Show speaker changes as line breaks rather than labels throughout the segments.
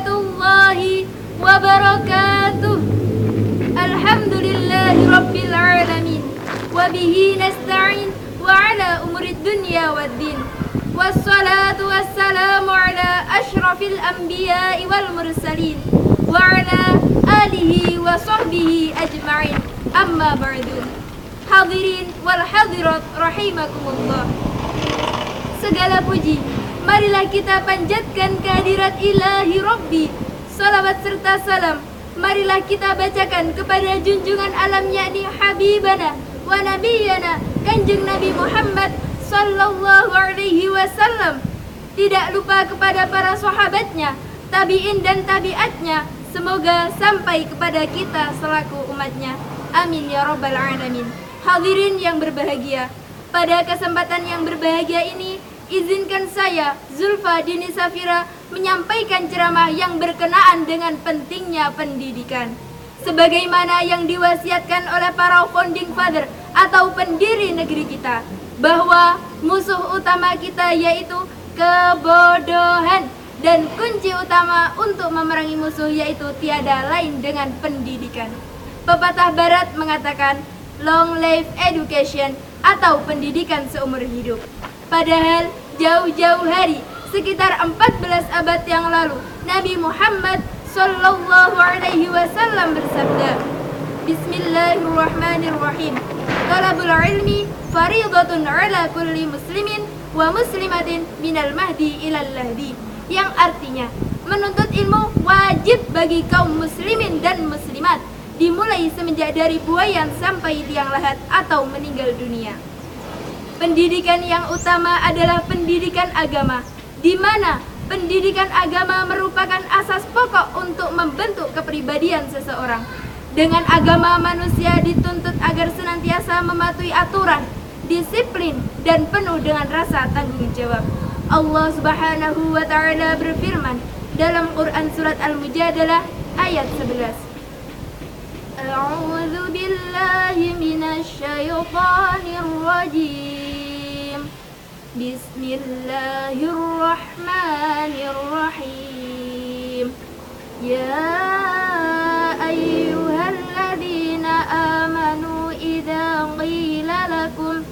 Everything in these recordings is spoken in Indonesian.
الله وبركاته. الحمد لله رب العالمين. وبه نستعين وعلى أمور الدنيا والدين. والصلاة والسلام على أشرف الأنبياء والمرسلين وعلى آله وصحبه أجمعين. أما بعد Hadirin wal hadirat rahimakumullah Segala puji Marilah kita panjatkan kehadirat ilahi Rabbi. Salawat serta salam. Marilah kita bacakan kepada junjungan alam yakni Habibana wa Nabiyana Kanjeng Nabi Muhammad Sallallahu alaihi wasallam. Tidak lupa kepada para sahabatnya Tabi'in dan tabi'atnya. Semoga sampai kepada kita selaku umatnya. Amin ya rabbal alamin. Hadirin yang berbahagia, pada kesempatan yang berbahagia ini, izinkan saya, Zulfa Dini Safira, menyampaikan ceramah yang berkenaan dengan pentingnya pendidikan. Sebagaimana yang diwasiatkan oleh para founding father atau pendiri negeri kita, bahwa musuh utama kita yaitu kebodohan dan kunci utama untuk memerangi musuh yaitu tiada lain dengan pendidikan. Pepatah barat mengatakan, long life education atau pendidikan seumur hidup. Padahal jauh-jauh hari, sekitar 14 abad yang lalu, Nabi Muhammad Sallallahu Alaihi Wasallam bersabda, Bismillahirrahmanirrahim. Talabul ilmi faridatun ala kulli muslimin wa muslimatin minal mahdi ilal lahdi. Yang artinya, menuntut ilmu wajib bagi kaum muslimin dan muslimat dimulai semenjak dari buayan sampai tiang lahat atau meninggal dunia. Pendidikan yang utama adalah pendidikan agama, di mana pendidikan agama merupakan asas pokok untuk membentuk kepribadian seseorang. Dengan agama manusia dituntut agar senantiasa mematuhi aturan, disiplin, dan penuh dengan rasa tanggung jawab. Allah Subhanahu wa taala berfirman dalam Quran surat Al-Mujadalah ayat 11. A'udzu billahi minasy syaithanir بسم الله الرحمن الرحيم. يا أيها الذين آمنوا إذا قيل لكم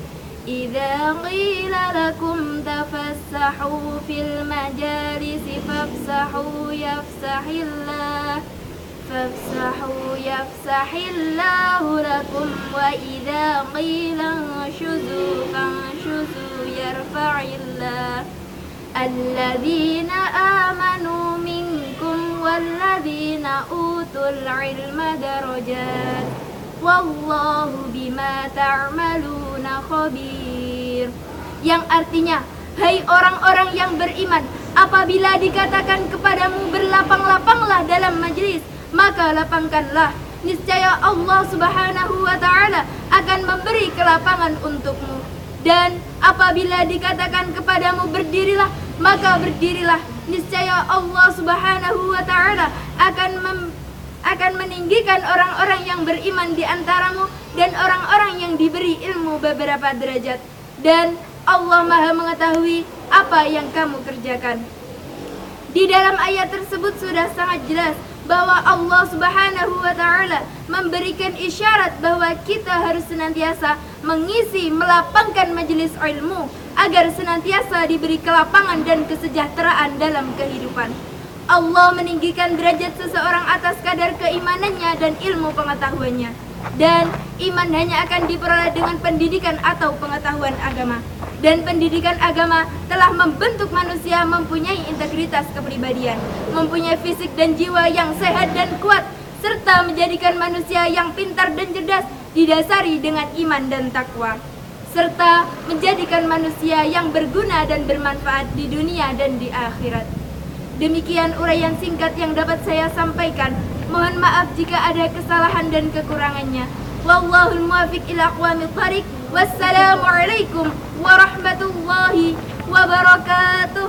إذا قيل لكم تفسحوا في المجالس فافسحوا يفسح الله فافسحوا يفسح الله لكم وإذا قيل انشزوا يرفع الله الذين آمنوا منكم والذين أوتوا العلم درجات والله بما تعملون خبير yang artinya hai orang-orang yang beriman apabila dikatakan kepadamu berlapang-lapanglah dalam majlis maka lapangkanlah niscaya Allah Subhanahu wa taala akan memberi kelapangan untukmu dan apabila dikatakan kepadamu berdirilah maka berdirilah niscaya Allah Subhanahu wa taala akan mem akan meninggikan orang-orang yang beriman di antaramu dan orang-orang yang diberi ilmu beberapa derajat dan Allah Maha mengetahui apa yang kamu kerjakan. Di dalam ayat tersebut sudah sangat jelas bahwa Allah Subhanahu wa taala memberikan isyarat bahwa kita harus senantiasa mengisi melapangkan majelis ilmu agar senantiasa diberi kelapangan dan kesejahteraan dalam kehidupan. Allah meninggikan derajat seseorang atas kadar keimanannya dan ilmu pengetahuannya. Dan iman hanya akan diperoleh dengan pendidikan atau pengetahuan agama. Dan pendidikan agama telah membentuk manusia mempunyai integritas kepribadian, mempunyai fisik dan jiwa yang sehat dan kuat, serta menjadikan manusia yang pintar dan cerdas didasari dengan iman dan takwa serta menjadikan manusia yang berguna dan bermanfaat di dunia dan di akhirat. Demikian uraian singkat yang dapat saya sampaikan. Mohon maaf jika ada kesalahan dan kekurangannya. Wallahul muwafiq ila aqwamit thariq. Wassalamualaikum warahmatullahi wabarakatuh.